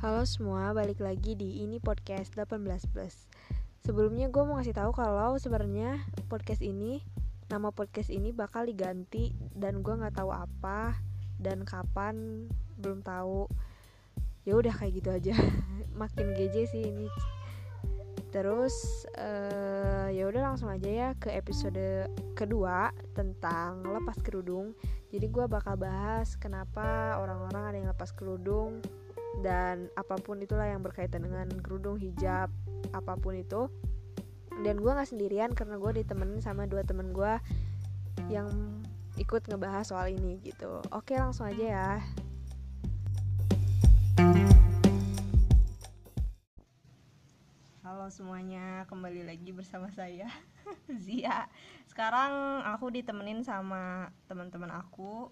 Halo semua, balik lagi di ini podcast 18 plus. Sebelumnya gue mau ngasih tahu kalau sebenarnya podcast ini nama podcast ini bakal diganti dan gue nggak tahu apa dan kapan belum tahu. Ya udah kayak gitu aja. Makin geje sih ini. Terus uh, ya udah langsung aja ya ke episode kedua tentang lepas kerudung. Jadi gue bakal bahas kenapa orang-orang ada yang lepas kerudung dan apa pun itulah yang berkaitan dengan kerudung hijab apa pun itu dan gue nggak sendirian karena gue ditemenin sama dua temen gue yang ikut ngebahas soal ini gitu oke langsung aja ya Halo semuanya, kembali lagi bersama saya Zia. Sekarang aku ditemenin sama teman-teman aku.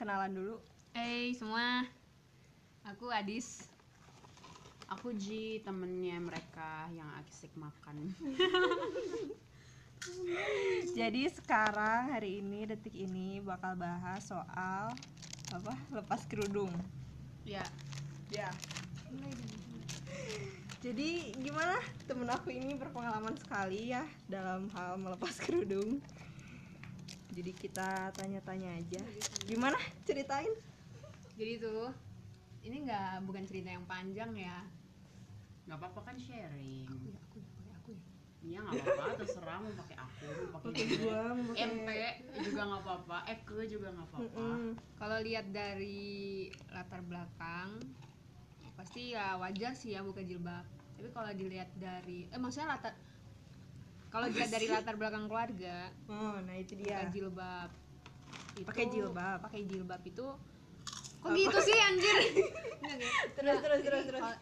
Kenalan dulu. Hey semua, aku Adis. Aku Ji, temennya mereka yang asik makan. Jadi sekarang hari ini detik ini bakal bahas soal apa? Lepas kerudung. Ya, Ya. Jadi gimana temen aku ini berpengalaman sekali ya dalam hal melepas kerudung. Jadi kita tanya-tanya aja. Gimana? Ceritain. jadi tuh ini nggak bukan cerita yang panjang ya. Gak apa-apa kan sharing. Aku ya, aku ya, pakai aku ya. Iya gak apa-apa, terserah mau pakai aku, mau pakai gua, MP juga gak apa-apa, Eke juga gak apa-apa. Kalau lihat dari latar belakang, pasti ya wajar sih ya buka jilbab. Tapi kalau dilihat dari, eh maksudnya latar, kalau dilihat dari latar belakang keluarga, Oh, nah itu buka dia. jilbab. itu- Pakai jilbab. Pakai jilbab itu, kok gitu sih anjir? Terus, terus, jadi, terus, terus.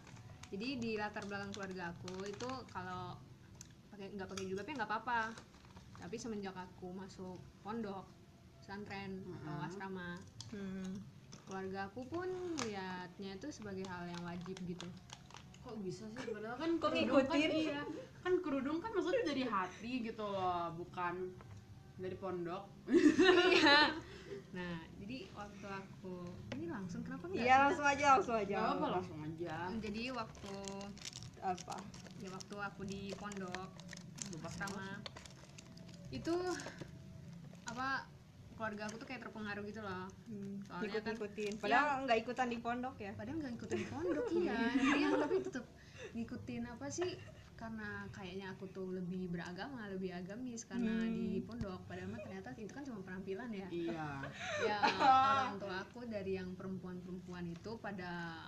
jadi di latar belakang keluarga aku itu kalau pakai nggak pakai jilbabnya nggak apa-apa tapi semenjak aku masuk pondok pesantren atau Mm-mm. asrama Hmm. keluarga aku pun melihatnya itu sebagai hal yang wajib gitu Kok bisa sih? Padahal kan Kok kerudung kan ngikutin? iya. Kan kerudung kan maksudnya dari hati gitu loh, bukan dari pondok. iya nah jadi waktu aku ini langsung kenapa nggak Iya, langsung aja, langsung aja. Gak apa langsung aja. jadi waktu Apa? ya waktu aku di pondok Bebas asrama itu apa keluarga aku tuh kayak terpengaruh gitu loh Hmm, Soalnya kan- ikut-ikutin. Padahal nggak ikutan di pondok ya. padahal nggak ngikutin di pondok iya iya tapi tetap ngikutin apa sih karena kayaknya aku tuh lebih beragama lebih agamis karena Hmm. di pondok padahal mah ternyata itu kan cuma penampilan ya Iya. ya orang tua aku dari yang perempuan-perempuan itu pada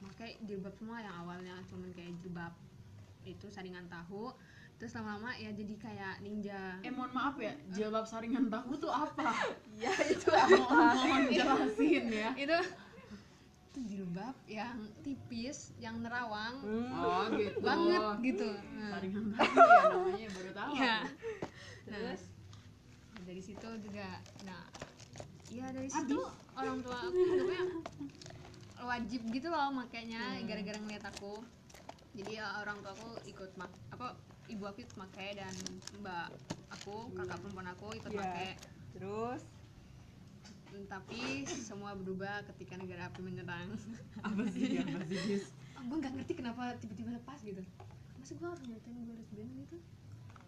pakai jilbab semua yang awalnya cuman kayak jilbab itu saringan tahu terus lama-lama ya jadi kayak ninja Eh mohon maaf ya, jilbab saringan tahu tuh apa? Iya, itu mohon, mohon jelasin ya. itu itu jilbab yang tipis yang nerawang Hmm. Oh gitu. banget gitu Nah, Saringan tahu ya namanya baru tahu. Iya. aku. Nah, dari situ juga nah ya dari situ orang tua aku hidupnya wajib gitu loh makanya Hmm. gara-gara ngeliat aku jadi ya, orang tua aku ikut mak apa ibu aku ikut pakai dan mbak aku kakak perempuan aku ikut Iya. pakai Terus Hmm, tapi semua berubah ketika negara api menyerang Apa sih apa sih gue nggak ngerti kenapa tiba-tiba lepas gitu masa gue harus nyatain gue lesbian gitu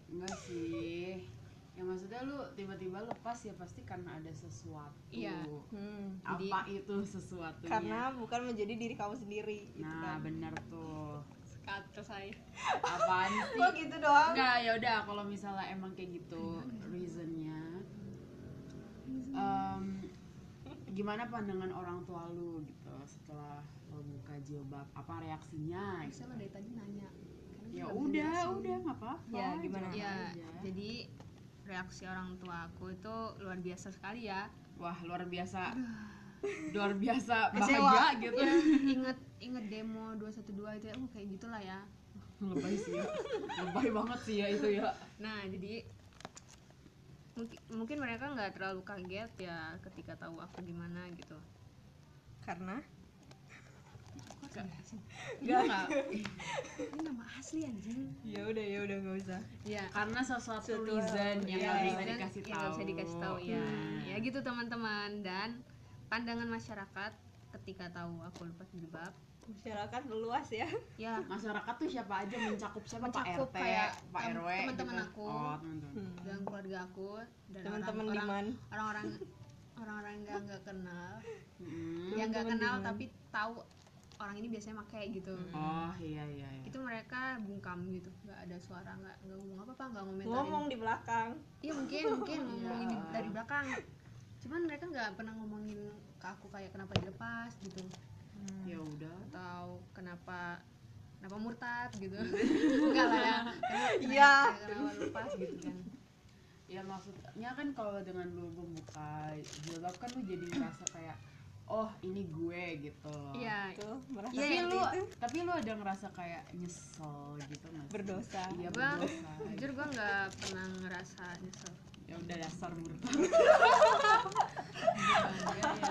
Enggak sih. Ya maksudnya lu tiba-tiba lepas ya pasti karena ada sesuatu. Iya. hmm, Apa itu sesuatunya? karena bukan menjadi diri kamu sendiri gitu Nah, kan. bener tuh. kata saya Apaan sih? Kok gitu doang? Enggak, ya udah kalau misalnya emang kayak gitu reasonnya em, gimana pandangan orang tua lu gitu setelah lo buka jilbab? Apa reaksinya gitu. saya mah dari tadi nanya. Karena ya udah udah nggak apa-apa Ya, gimana? ya aja. jadi reaksi orang tua aku itu luar biasa sekali ya. Wah luar biasa. Luar biasa bahagia gitu. Ya inget inget demo 212 itu ya oh, kayak gitulah ya. Lebay sih. Ya lebay banget sih ya itu ya. Nah jadi mungkin mungkin mereka nggak terlalu kaget ya ketika tahu aku gimana gitu. Karena? Dijelasin? Iya nggak? ini nama asli anjing. Ya udah ya udah nggak usah. ya karena sesuatu Sesuatu- reason yang bisa dikasih tahu bisa dikasih tahu ya. Nah. ya gitu teman-teman. Dan pandangan masyarakat ketika tahu aku lepas jilbab masyarakat luas ya. Ya masyarakat tuh siapa aja mencakup siapa? Mencakup Pak RT kayak Pak RW teman-teman gitu. aku. oh teman-teman. Dan keluarga aku dan teman-teman orang- orang-orang orang-orang yang nggak kenal. Mm. yang nggak kenal Diman. tapi tahu orang ini biasanya pakai gitu. Oh iya iya iya. Itu mereka bungkam gitu. Nggak ada suara nggak nggak ngomong apa apa nggak ngomentarin. Ngomong di belakang. Iya mungkin mungkin. Ngomongin Iya. dari belakang. Cuman mereka nggak pernah ngomongin ke aku kayak kenapa dilepas? gitu ya udah. Atau kenapa kenapa murtad gitu. Enggak lah ya. Kenapa- Iya. kenapa, lepas gitu kan. Ya maksudnya kan kalau dengan lu membuka jilbab kan lu jadi ngerasa kayak oh ini gue gitu iya. Tuh merasa Iya, tapi lu itu tapi lu ada ngerasa kayak nyesel gitu nggak berdosa. Iya Gua- berdosa. jujur gue nggak pernah ngerasa nyesel. Ya udah dasar murtad Bukan, ya, ya.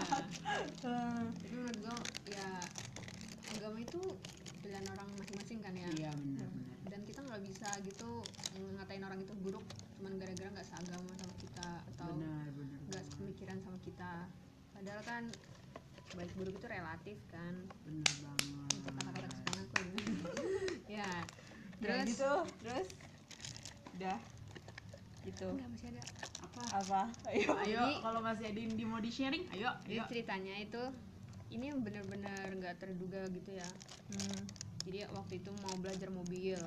Hmm. tapi menurut gue ya agama itu pilihan orang masing-masing kan ya iya benar benar dan kita nggak bisa gitu ngatain orang itu buruk cuman gara-gara nggak seagama sama kita atau benar benar nggak sepemikiran sama kita padahal kan baik buruk itu relatif kan. Benar Itu kata-kata banget kesukaan aku ya. ya terus terus gitu. Terus? Udah. Gitu. Enggak masih ada. Apa? Apa? Ayo ayo. Kalau masih ada yang di mau di sharing ayo jadi ayo. ceritanya itu ini bener-bener nggak terduga gitu ya. Hmm. jadi waktu itu mau belajar mobil.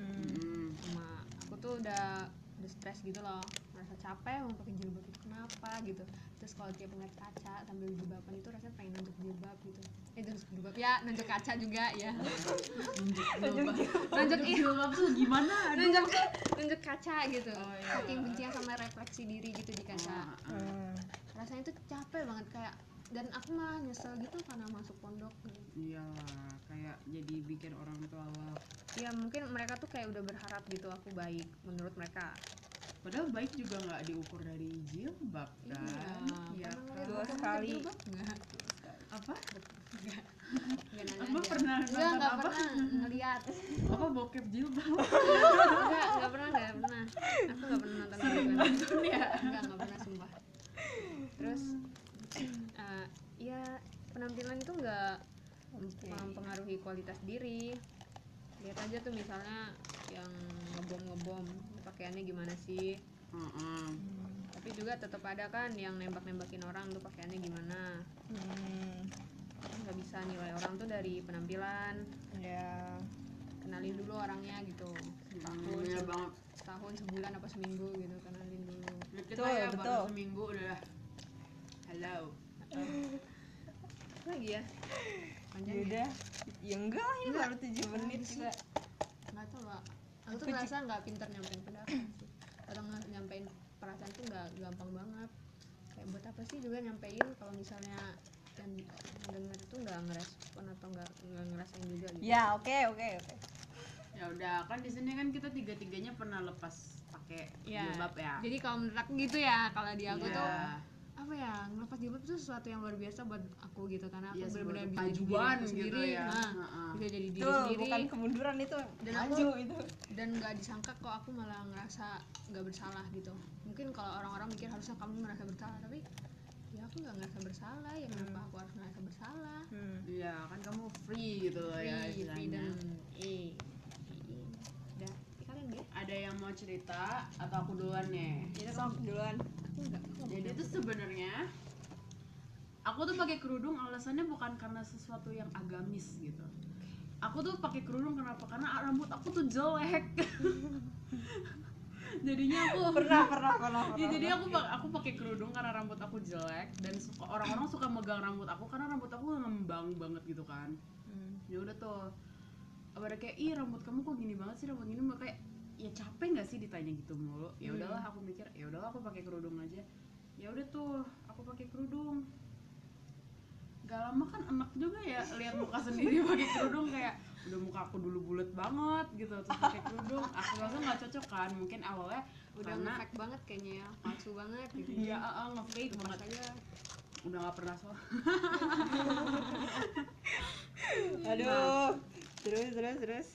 Hmm. Hmm. sama aku tuh udah udah stres gitu loh merasa capek mau pakai jilbab itu kenapa gitu. Terus kalau tiap ngeliat kaca sambil jilbaban itu rasanya pengen nunjuk jilbab gitu. Eh nunjuk jilbab. Ya nunjuk kaca juga ya. Nunjuk jilbab. Nunjuk jilbab tuh gimana? Nunjuk nunjuk kaca gitu. Oh, iya. saking bencinya sama refleksi diri gitu di kaca. Hmm. rasanya tuh capek banget kayak dan aku malah nyesel gitu karena masuk pondok. Iyalah kayak jadi bikin orang tua ya mungkin mereka tuh kayak udah berharap gitu aku baik menurut mereka padahal baik juga nggak diukur dari jilbab kan iya Iya pernah kan? Dua sekali. apa nanya Apa pernah enggak apa? pernah ngeliat. apa bokep jilbab Enggak, enggak pernah, enggak pernah. Aku enggak pernah nonton sering nonton ya Enggak, enggak pernah sumpah. Terus eh, ya penampilan itu enggak Oke. mempengaruhi kualitas diri. Lihat aja tuh misalnya yang ngebom ngebom pakaiannya gimana sih? Heeh. Tapi juga tetap ada kan yang nembak nembakin orang tuh pakaiannya gimana? Hmm. Kan nggak bisa nilai orang tuh dari penampilan. ya kenalin dulu orangnya gitu. Setahun Hmm, se- banget. setahun sebulan apa seminggu gitu kenalin dulu. Betul, ya betul. baru seminggu udah halo Apa lagi ya? Panjang ya? udah. Ya enggak lah ini baru tujuh menit juga aku tuh Aku merasa nggak pintar nyampein pendapat sih. Atau nge- nyampein perasaan tuh nggak gampang banget. Kayak buat apa sih juga nyampein kalau misalnya yang denger tuh nggak ngerespon atau nggak nggak ngerasain juga gitu. Ya oke oke oke. Ya udah kan di sini kan kita tiga tiganya pernah lepas pakai Ya, jilbab ya. Jadi kalau menurut aku gitu ya kalau di aku Iya. tuh apa ya ngelepas jilbab itu sesuatu yang luar biasa buat aku gitu karena aku Iya, sebuah benar-benar bisa jadi diri gitu sendiri ya. nah, Heeh. bisa jadi diri itu sendiri bukan kemunduran itu Dan maju aku- itu dan nggak disangka kok aku malah ngerasa nggak bersalah gitu mungkin kalau orang-orang mikir harusnya kamu ngerasa bersalah tapi ya aku nggak ngerasa bersalah ya kenapa aku harus ngerasa bersalah hmm. Iya kan kamu free gitu loh ya free istilahnya. eh eh. udah kalian deh Ada yang mau cerita atau aku duluan nih? ya sok duluan aku nggak aku Jadi itu sebenarnya aku tuh pakai kerudung alasannya bukan karena sesuatu yang agamis gitu. Aku tuh pakai kerudung kenapa? Karena rambut aku tuh jelek. Jadinya aku pernah pernah pernah Ya, pernah. jadi aku aku pakai kerudung karena rambut aku jelek dan suka orang-orang suka megang rambut aku karena rambut aku ngembang banget gitu kan. Hmm. Ya udah tuh. Pada kayak ih rambut kamu kok gini banget sih rambut gini Mbak?" kayak ya capek nggak sih ditanya gitu mulu. Ya Hmm. udahlah aku mikir ya udahlah aku pakai kerudung aja. Ya udah tuh aku pakai kerudung. Gak lama kan enak juga ya lihat muka sendiri pakai kerudung kayak udah muka aku dulu bulat banget gitu terus pakai kerudung. Aku rasa nggak cocok kan mungkin awalnya udah karena ngefake banget kayaknya ya palsu banget gitu. Iya, uh, uh, nge-fake banget. aja. Udah gak pernah so. aduh. Terus terus terus.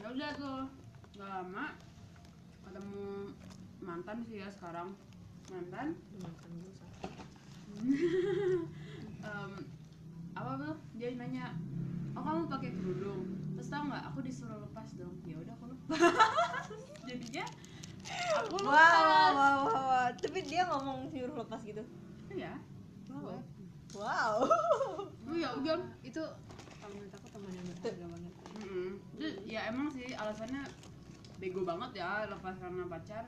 Ya udah tuh, gak lama ketemu mantan sih ya sekarang. Mantan, Apa tuh? Dia nanya, oh aku disuruh lepas dong. Ya udah aku lepas. Jadinya aku wow, lepas. wow, wow, wow, wow. tapi dia ngomong nyuruh lepas gitu? Ya wow. Wow. Oh ya udah. Itu kalau menurut aku teman yang berharga banget. Mm-mm. Terus, ya emang sih alasannya bego banget ya lepas karena pacar.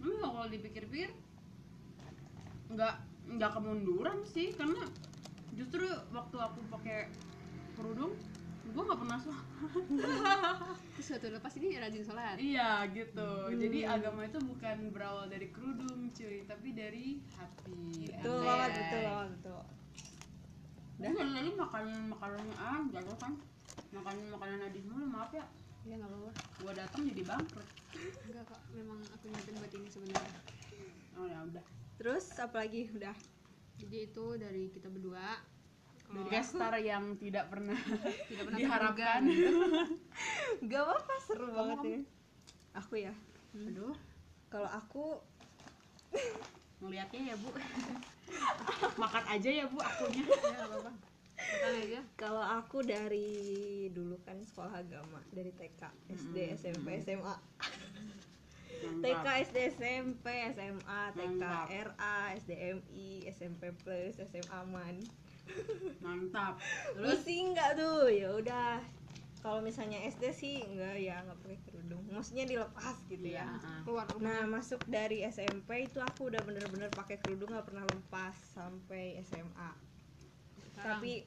Tapi kalau dipikir-pikir nggak nggak kemunduran sih karena justru waktu aku pakai kerudung gue nggak pernah sholat. Terus suatu lepas ini rajin sholat. Iya gitu. Jadi agama itu bukan berawal dari kerudung cuy tapi dari hati. Betul banget betul banget betul. Kalau lalu makanan makanan ah jatuh kan? Makanan makanan Nadif mulu maaf ya. Ya nggak apa-apa. Gua datang jadi bangkrut. Enggak kok memang aku nyiapin buat ini sebenarnya. Oh ya udah. Terus apa lagi? Udah jadi itu dari kita berdua. Kalau guest star yang tidak pernah tidak pernah diharapkan. Gak apa-apa seru banget ini aku ya? Aduh. Kalau aku ngeliatnya ya bu. Makan aja ya bu akunya. Ya nggak apa-apa. Makan aja. Kalau aku dari dulu kan sekolah agama dari TK SD SMP SMA TK. SD SMP SMA TK Mantap. RA SDMI SMP plus SMA aman. Mantap. Pusing nggak tuh? Ya udah. Kalau misalnya SD sih enggak ya nggak pakai kerudung. Maksudnya dilepas gitu ya. Ah. keluar rumah. Nah masuk dari SMP itu aku udah bener-bener pakai kerudung nggak pernah lepas sampai SMA Sekarang. tapi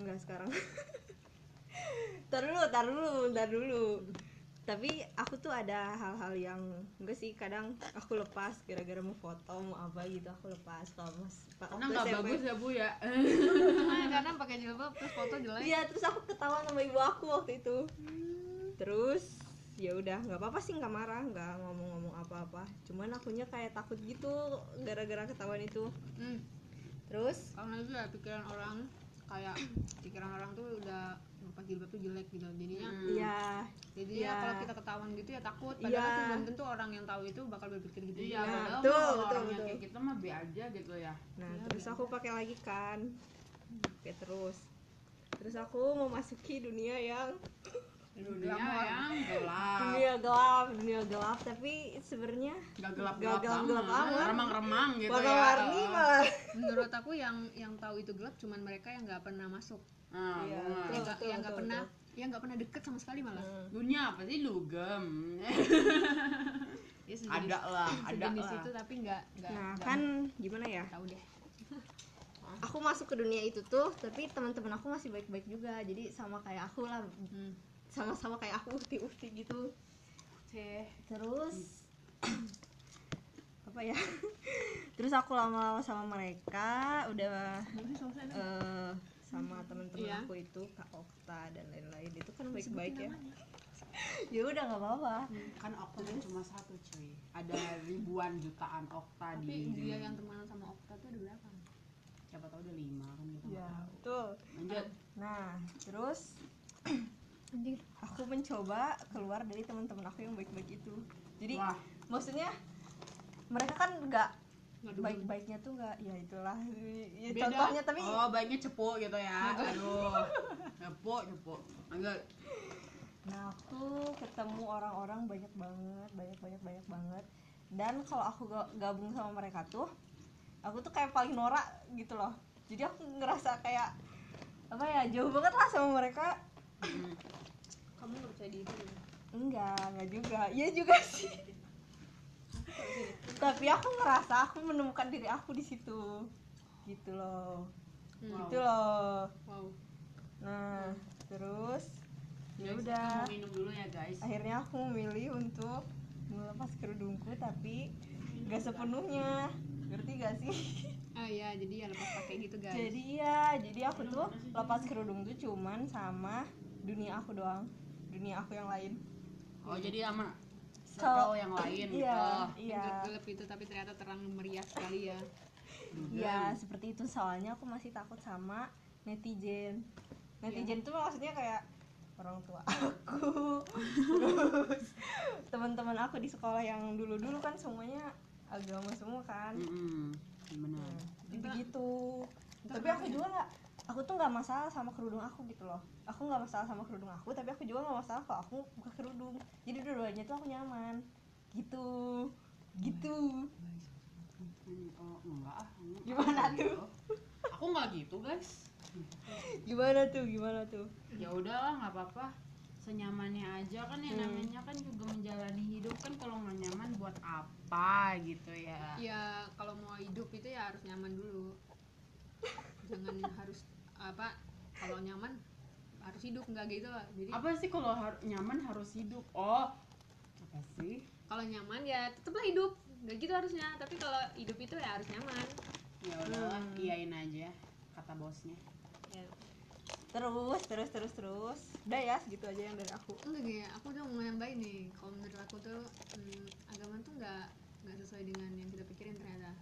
enggak sekarang. Tar dulu tar dulu tar dulu tapi aku tuh ada hal-hal yang enggak sih kadang aku lepas gara-gara mau foto mau apa gitu aku lepas. Kalau mas pak karena nggak bagus ya bu ya? Kadang pakai jilbab terus foto jelek. Iya terus aku ketawa sama ibu aku waktu itu. Terus ya udah nggak apa-apa sih nggak marah nggak ngomong-ngomong apa-apa. Cuman akunya kayak takut gitu gara-gara ketahuan itu. Hmm. terus? Karena itu ya pikiran orang kayak pikiran orang tuh udah pas jilbab tuh jelek gitu. Jadinya Hmm. iya. Jadi Iya. ya kalau kita ketahuan gitu ya takut. Padahal Iya. tuh belum tentu orang yang tahu itu bakal berpikir gitu. Iya padahal betul, mah betul, orangnya betul. kayak kita mah be aja gitu ya. Nah Iya, terus aku pakai lagi kan. Oke terus. Terus aku memasuki dunia yang dunia Glamour. yang gelap. Dunia gelap dunia gelap tapi sebenarnya nggak gelap Nggak gelap gelap-gelap amat. remang remang gitu warna-warni ya malah. Menurut aku yang yang tahu itu gelap cuman mereka yang nggak pernah masuk. Nah, Iya, yang nggak yang pernah yang nggak pernah deket sama sekali malah. Hmm. dunia apa sih? Dugem ya sejenis, ada lah ada lah. itu tapi nggak nah nggak kan gimana ya? tahu deh. Aku masuk ke dunia itu tuh tapi teman-teman aku masih baik-baik juga. Jadi sama kayak aku lah. Hmm. Sama-sama kayak aku uhti-uhti gitu. Teh terus? Apa ya? Terus aku lama-lama sama mereka udah eh, sama teman-teman Iya. aku itu kak Okta dan lain-lain. Itu kan baik-baik ya. ya udah nggak apa-apa. Kan okta kan cuma satu cuy. Ada ribuan jutaan okta tapi di dia yang temenan sama Okta tuh ada berapa? Siapa tahu ada lima kan kita nggak tahu. betul. Lanjut. Nah terus aku mencoba keluar dari teman-teman aku yang baik-baik itu. Jadi wah. maksudnya mereka kan nggak baik-baiknya tuh nggak ya itulah. Ya, beda. contohnya tapi oh baiknya cepu gitu ya. Aduh. Cepu cepu lanjut. Nah aku ketemu orang-orang banyak banget, banyak banyak banyak banget. Dan kalau aku ga- gabung sama mereka tuh, aku tuh kayak paling norak gitu loh. Jadi aku ngerasa kayak apa ya jauh banget lah sama mereka. Hmm. kamu nggak percaya diri gitu? Enggak, enggak juga. Iya juga sih. Tapi aku ngerasa aku menemukan diri aku di situ. Gitu loh. Hmm. Gitu loh. wow Nah, terus ya udah. minum dulu ya guys akhirnya aku memilih untuk melepas kerudungku tapi gak sepenuhnya ngerti gak sih ah ya jadi ya lepas pakai gitu guys jadi ya jadi aku tuh lepas kerudung tuh cuman sama dunia aku doang. Dunia aku yang lain. Oh jadi sama Kalau- yang lain. iya gitu iya. gelap itu tapi ternyata terang meriah sekali ya. Iya seperti itu. Soalnya aku masih takut sama netizen. Netizen tuh maksudnya kayak orang tua aku terus teman-teman aku di sekolah yang dulu-dulu kan semuanya agama semua kan. Mm-mm, benar. Nah, begitu Ntar tapi aku juga nggak aku tuh nggak masalah sama kerudung aku gitu loh. Aku nggak masalah sama kerudung aku tapi aku juga nggak masalah kalau aku buka kerudung. Jadi dua-duanya tuh aku nyaman. Gitu. Gitu. Oh enggak. Gimana tuh? aku nggak gitu guys. Gimana tuh? Gimana tuh? Ya udahlah nggak apa-apa. Senyamannya aja kan yang Hmm. namanya kan juga menjalani hidup kan kalau nggak nyaman buat apa gitu ya. Ya kalau mau hidup itu ya harus nyaman dulu. Jangan harus apa kalau nyaman harus hidup nggak gitu lah jadi apa sih kalau har- nyaman harus hidup? Oh apa sih? Kalau nyaman ya tetaplah hidup nggak gitu harusnya. Tapi kalau hidup itu ya harus nyaman. Ya udahlah Hmm. iyain aja kata bosnya. Ya. Terus terus terus terus. Udah ya segitu aja yang dari aku. Enggak gini aku udah mau nambahin nih. Kalau menurut aku tuh hmm, agama tuh nggak nggak sesuai dengan yang kita pikirin ternyata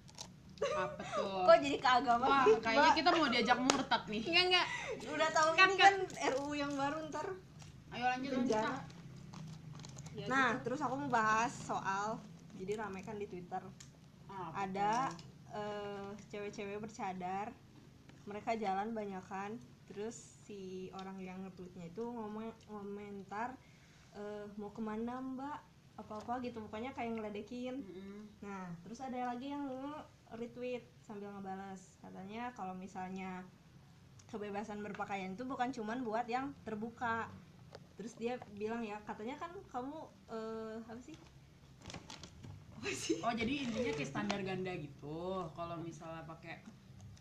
apa tuh? Kok jadi ke agama wah sih? kayaknya kita mau diajak murtad nih. Enggak enggak. Udah tahu Kan, ini kan. RUU yang baru ntar. Ayo lanjut penjara. Ya nah gitu. terus aku mau bahas soal jadi rame kan di Twitter. Ah, apa ada eh, cewek-cewek bercadar. Mereka jalan banyakan. Terus si orang yang nge-tweetnya itu ngomong komentar eh, mau ke mana mbak? Apa-apa gitu. Pokoknya kayak ngeledekin. Mm-mm. nah terus ada lagi yang retweet sambil ngebales katanya kalau misalnya kebebasan berpakaian itu bukan cuman buat yang terbuka. Terus dia bilang ya katanya kan kamu eh, apa sih? Apa sih? Oh jadi intinya kayak standar ganda gitu. Kalau misalnya pakai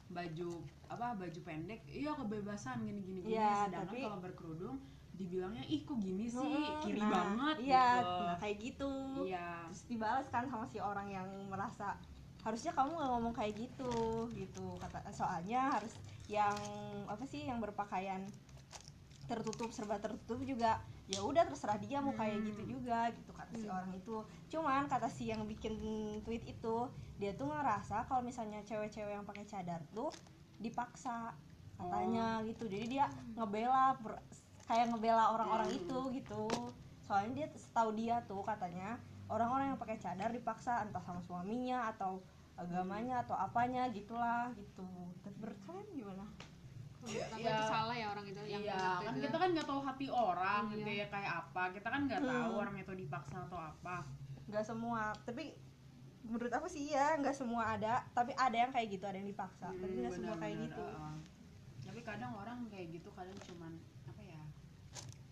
baju apa baju pendek iya kebebasan gini gini gini Iya, sedangkan tapi- kalau berkerudung dibilangnya ih kok gini sih? Hmm, kiri nah, banget iya gitu. nah, kayak gitu. Iya. Terus dibalas kan sama si orang yang merasa harusnya kamu nggak ngomong kayak gitu gitu. Kata soalnya harus yang apa sih yang berpakaian tertutup serba tertutup juga ya udah terserah dia mau kayak Hmm. gitu juga gitu kata si orang itu. Cuman kata si yang bikin tweet itu dia tuh ngerasa kalau misalnya cewek-cewek yang pakai cadar tuh dipaksa katanya gitu. Jadi dia ngebela kayak ngebela orang-orang Hmm. itu gitu. Soalnya dia setahu dia tuh katanya orang-orang yang pakai cadar dipaksa entah sama suaminya atau agamanya atau apanya gitulah gitu Terus menurut kalian gimana aku Ya. itu salah ya orang itu yang iya nge-tweet kan itu. kita kan nggak tahu hati orang Iya. gitu ya kayak apa kita kan nggak tahu Hmm. orang itu dipaksa atau apa nggak semua tapi menurut aku sih iya nggak semua ada tapi ada yang kayak gitu ada yang dipaksa tapi Hmm, nggak semua kayak gitu uh, tapi kadang orang kayak gitu kadang cuman apa ya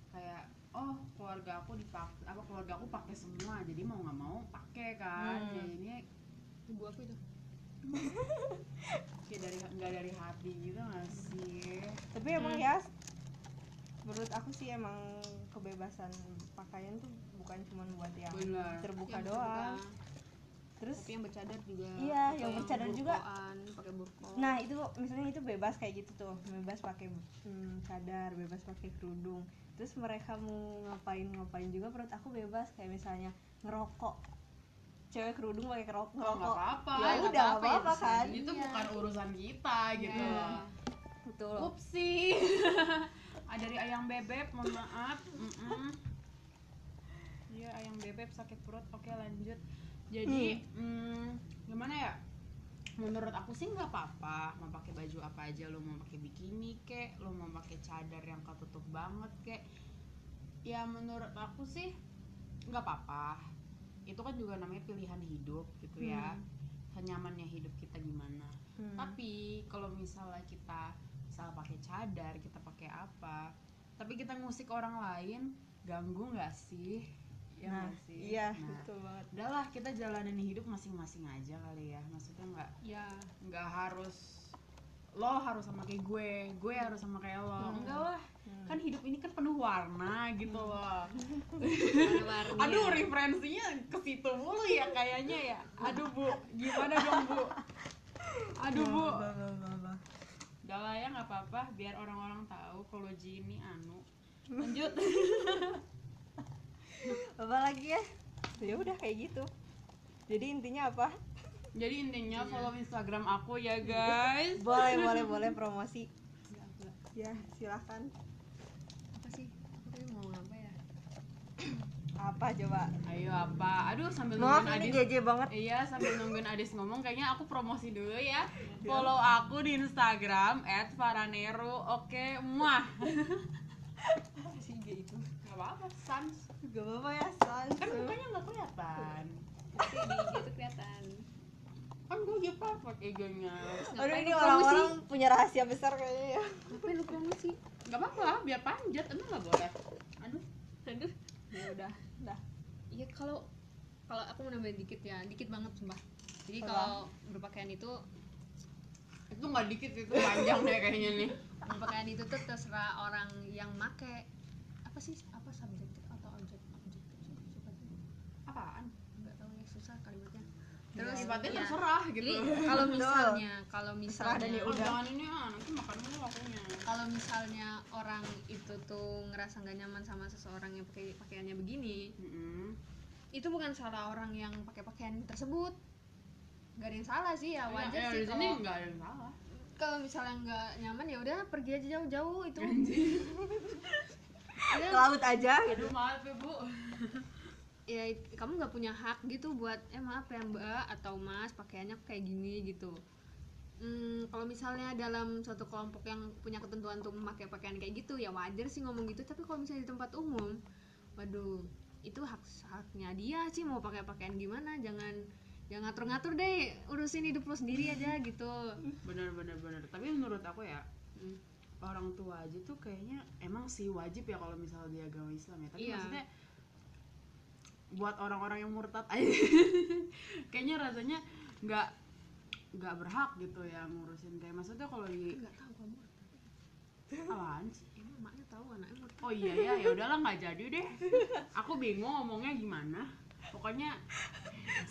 kayak oh keluarga aku dipaksa apa keluarga aku pakai semua jadi mau nggak mau pakai kan Hmm. jadinya ibu aku itu. Kayak dari nggak dari hati gitu nggak sih? Tapi emang ya menurut aku sih emang kebebasan pakaian tuh bukan cuma buat yang Benar. terbuka Yang doang. terbuka. terus tapi yang bercadar juga. Iya, atau yang bercadar juga. pakai burko nah itu misalnya itu bebas kayak gitu tuh. Bebas pakai hmm, cadar bebas pakai kerudung. Terus mereka mau ngapain ngapain juga menurut aku bebas. Kayak misalnya ngerokok cewek kerudung pakai kerok Oh, nggak ngerokok. apa-apa ya nggak udah apa-apa, apa-apa ya, kan? Itu Iya. bukan urusan kita gitu loh. Betul. Upsi. Ah dari ayang bebek mohon maaf. Iya ayang bebek sakit perut. Oke lanjut. Jadi mm, gimana ya? Menurut aku sih nggak apa-apa. Mau pakai baju apa aja lo mau pakai bikini kek lo mau pakai cadar yang ketutup banget kek. Ya menurut aku sih nggak apa-apa itu kan juga namanya pilihan hidup gitu ya. Senyamannya hidup kita gimana. Hmm. tapi kalau misalnya kita misal pakai cadar kita pakai apa tapi kita ngusik orang lain ganggu nggak sih? Ya nah sih? iya Nah, betul banget. udahlah kita jalanin hidup masing-masing aja kali ya. Maksudnya nggak ya nggak harus lo harus sama kayak gue gue harus sama kayak lo. Hmm. enggak lah Hmm. kan hidup ini kan penuh warna gitu loh. Warna-warni aduh referensinya ke situ mulu ya kayaknya ya. Aduh bu. Gimana dong bu? Aduh bu. Udah lah ya nggak apa-apa. Biar orang-orang tahu kalau Ji ini anu. Lanjut. apa lagi ya? Ya udah kayak gitu. Jadi intinya apa Jadi intinya follow Instagram aku ya guys. boleh boleh boleh promosi. Ya silahkan. Apa sih? Aku tadi mau apa ya? Apa coba? Ayo apa? Aduh sambil maaf nungguin ini Adis banget. Iya sambil nungguin Adis ngomong kayaknya aku promosi dulu ya. Follow aku di Instagram @faranero Oke, muah. Si IG itu? Gak apa-apa, sans. Gak apa-apa ya sans. Kan mukanya gak kelihatan. Tapi di IG kelihatan. Kan gue juga pakai IG-nya aduh ini orang-orang punya rahasia besar kayaknya. Ya Ngapain lu promosi? Gak apa-apa, biar panjat, emang gak boleh? Aduh, Aduh. Ya udah. dah Iya kalau kalau aku mau nambahin dikit ya, dikit banget sumpah. Jadi kalau berpakaian itu itu gak dikit, itu panjang deh kayaknya nih. berpakaian itu tuh terserah orang yang make. Apa sih? Apa subjektif atau objek objektif Apaan? nggak tahu ya susah kalimatnya Terus terus sifatnya ya. terserah gitu. Jadi kalau misalnya kalau misalnya ya Oh, jangan ini ah, nanti makan dulu akunya kalau misalnya orang itu tuh ngerasa nggak nyaman sama seseorang yang pakai pakaiannya begini Mm-mm. itu bukan salah orang yang pakai pakaian tersebut. Gak ada yang salah sih ya wajar Ya, sih di sini kalau nggak ada yang salah. kalau misalnya nggak nyaman ya udah pergi aja jauh-jauh itu. Ke laut aja gitu. Aduh maaf ya bu ya kamu nggak punya hak gitu buat eh maaf ya mbak atau mas pakaiannya kayak gini gitu. Hmm, kalau misalnya dalam suatu kelompok yang punya ketentuan untuk memakai pakaian kayak gitu ya wajar sih ngomong gitu. Tapi kalau misalnya di tempat umum waduh itu hak haknya dia sih mau pakai pakaian gimana. Jangan jangan ngatur-ngatur deh urusin hidup lo sendiri aja gitu. Bener bener bener tapi menurut aku ya Hmm. orang tua aja tuh kayaknya emang sih wajib ya kalau misalnya di agama Islam ya. Tapi Iya. maksudnya buat orang-orang yang murtad aja. Kayaknya rasanya nggak nggak berhak gitu ya ngurusin. Kayak maksudnya kalau di nggak tahu kamu apaan sih? Emang maknya tahu anaknya mau oh iya ya ya udahlah nggak jadi deh. Aku bingung ngomongnya gimana. Pokoknya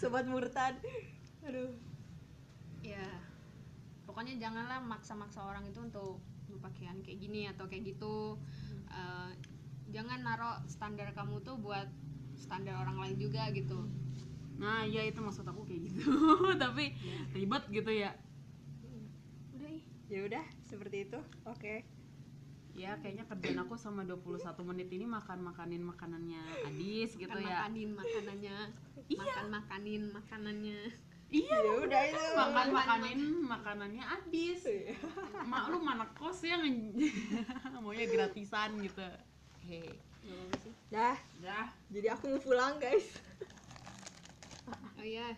sobat murtad. Aduh. Ya pokoknya janganlah maksa-maksa orang itu untuk berpakaian kayak gini atau kayak gitu. Eh, jangan naruh standar kamu tuh buat standar orang lain juga gitu. Nah ya itu maksud aku kayak gitu. Tapi ribet gitu ya. Udah ih. Ya udah seperti itu. Oke. Ya kayaknya kerjaan aku sama 21 menit ini makan makanin makanannya Adis gitu makan ya. makanin makanannya. Makan makanin makanannya. Iya ya udah itu. makan makanin makanannya Adis. Mak lu mana kos ya nge- maunya gratisan gitu hei dah. Dah. Jadi aku mau pulang guys. Oh iya.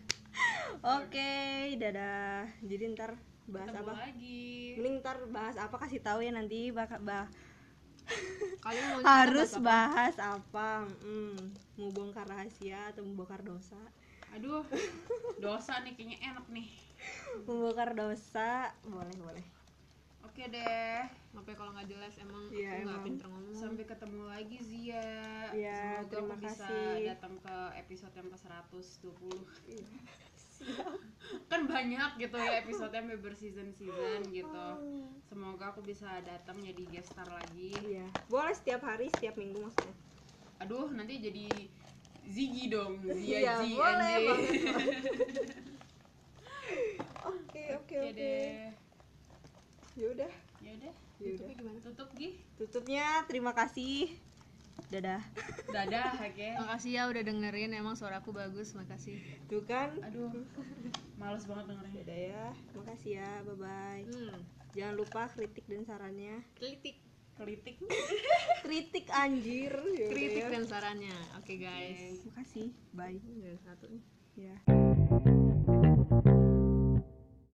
Oke dadah. Jadi ntar bahas ketemu apa? lagi. Mending ntar bahas apa? Kasih tahu ya nanti bak bah kalian mau harus bahas apa? hmm, mau bongkar rahasia atau mau bongkar dosa? Aduh. Dosa nih kayaknya enak nih. Mau bongkar dosa? Boleh boleh oke deh. Apa kalau nggak jelas? Emang Iya, aku nggak emang. pinter ngomong. Sampai ketemu lagi Zia. Iya, semoga terima aku bisa kasih. datang ke episode yang ke 120 kan banyak gitu ya episode yang berseason season gitu. Semoga aku bisa datang jadi guest star lagi. Iya. Boleh setiap hari setiap minggu maksudnya? Aduh nanti jadi Ziggy dong. Zia Iya, Zi boleh anjing. banget. oke oke Oke oke. deh ya udah. Ya udah. Ya udah. Tutupnya gimana? Tutup Gi. Tutupnya terima kasih. Dadah. Dadah oke. Makasih ya udah dengerin emang suaraku bagus makasih. Tuh kan? Aduh males banget dengerin. Dadah ya makasih ya bye bye hmm. Jangan lupa kritik dan sarannya. Kritik. Kelitik kritik anjir. Ya udah kritik ya. dan sarannya. Oke guys. Makasih. Bye. Satu nih. Ya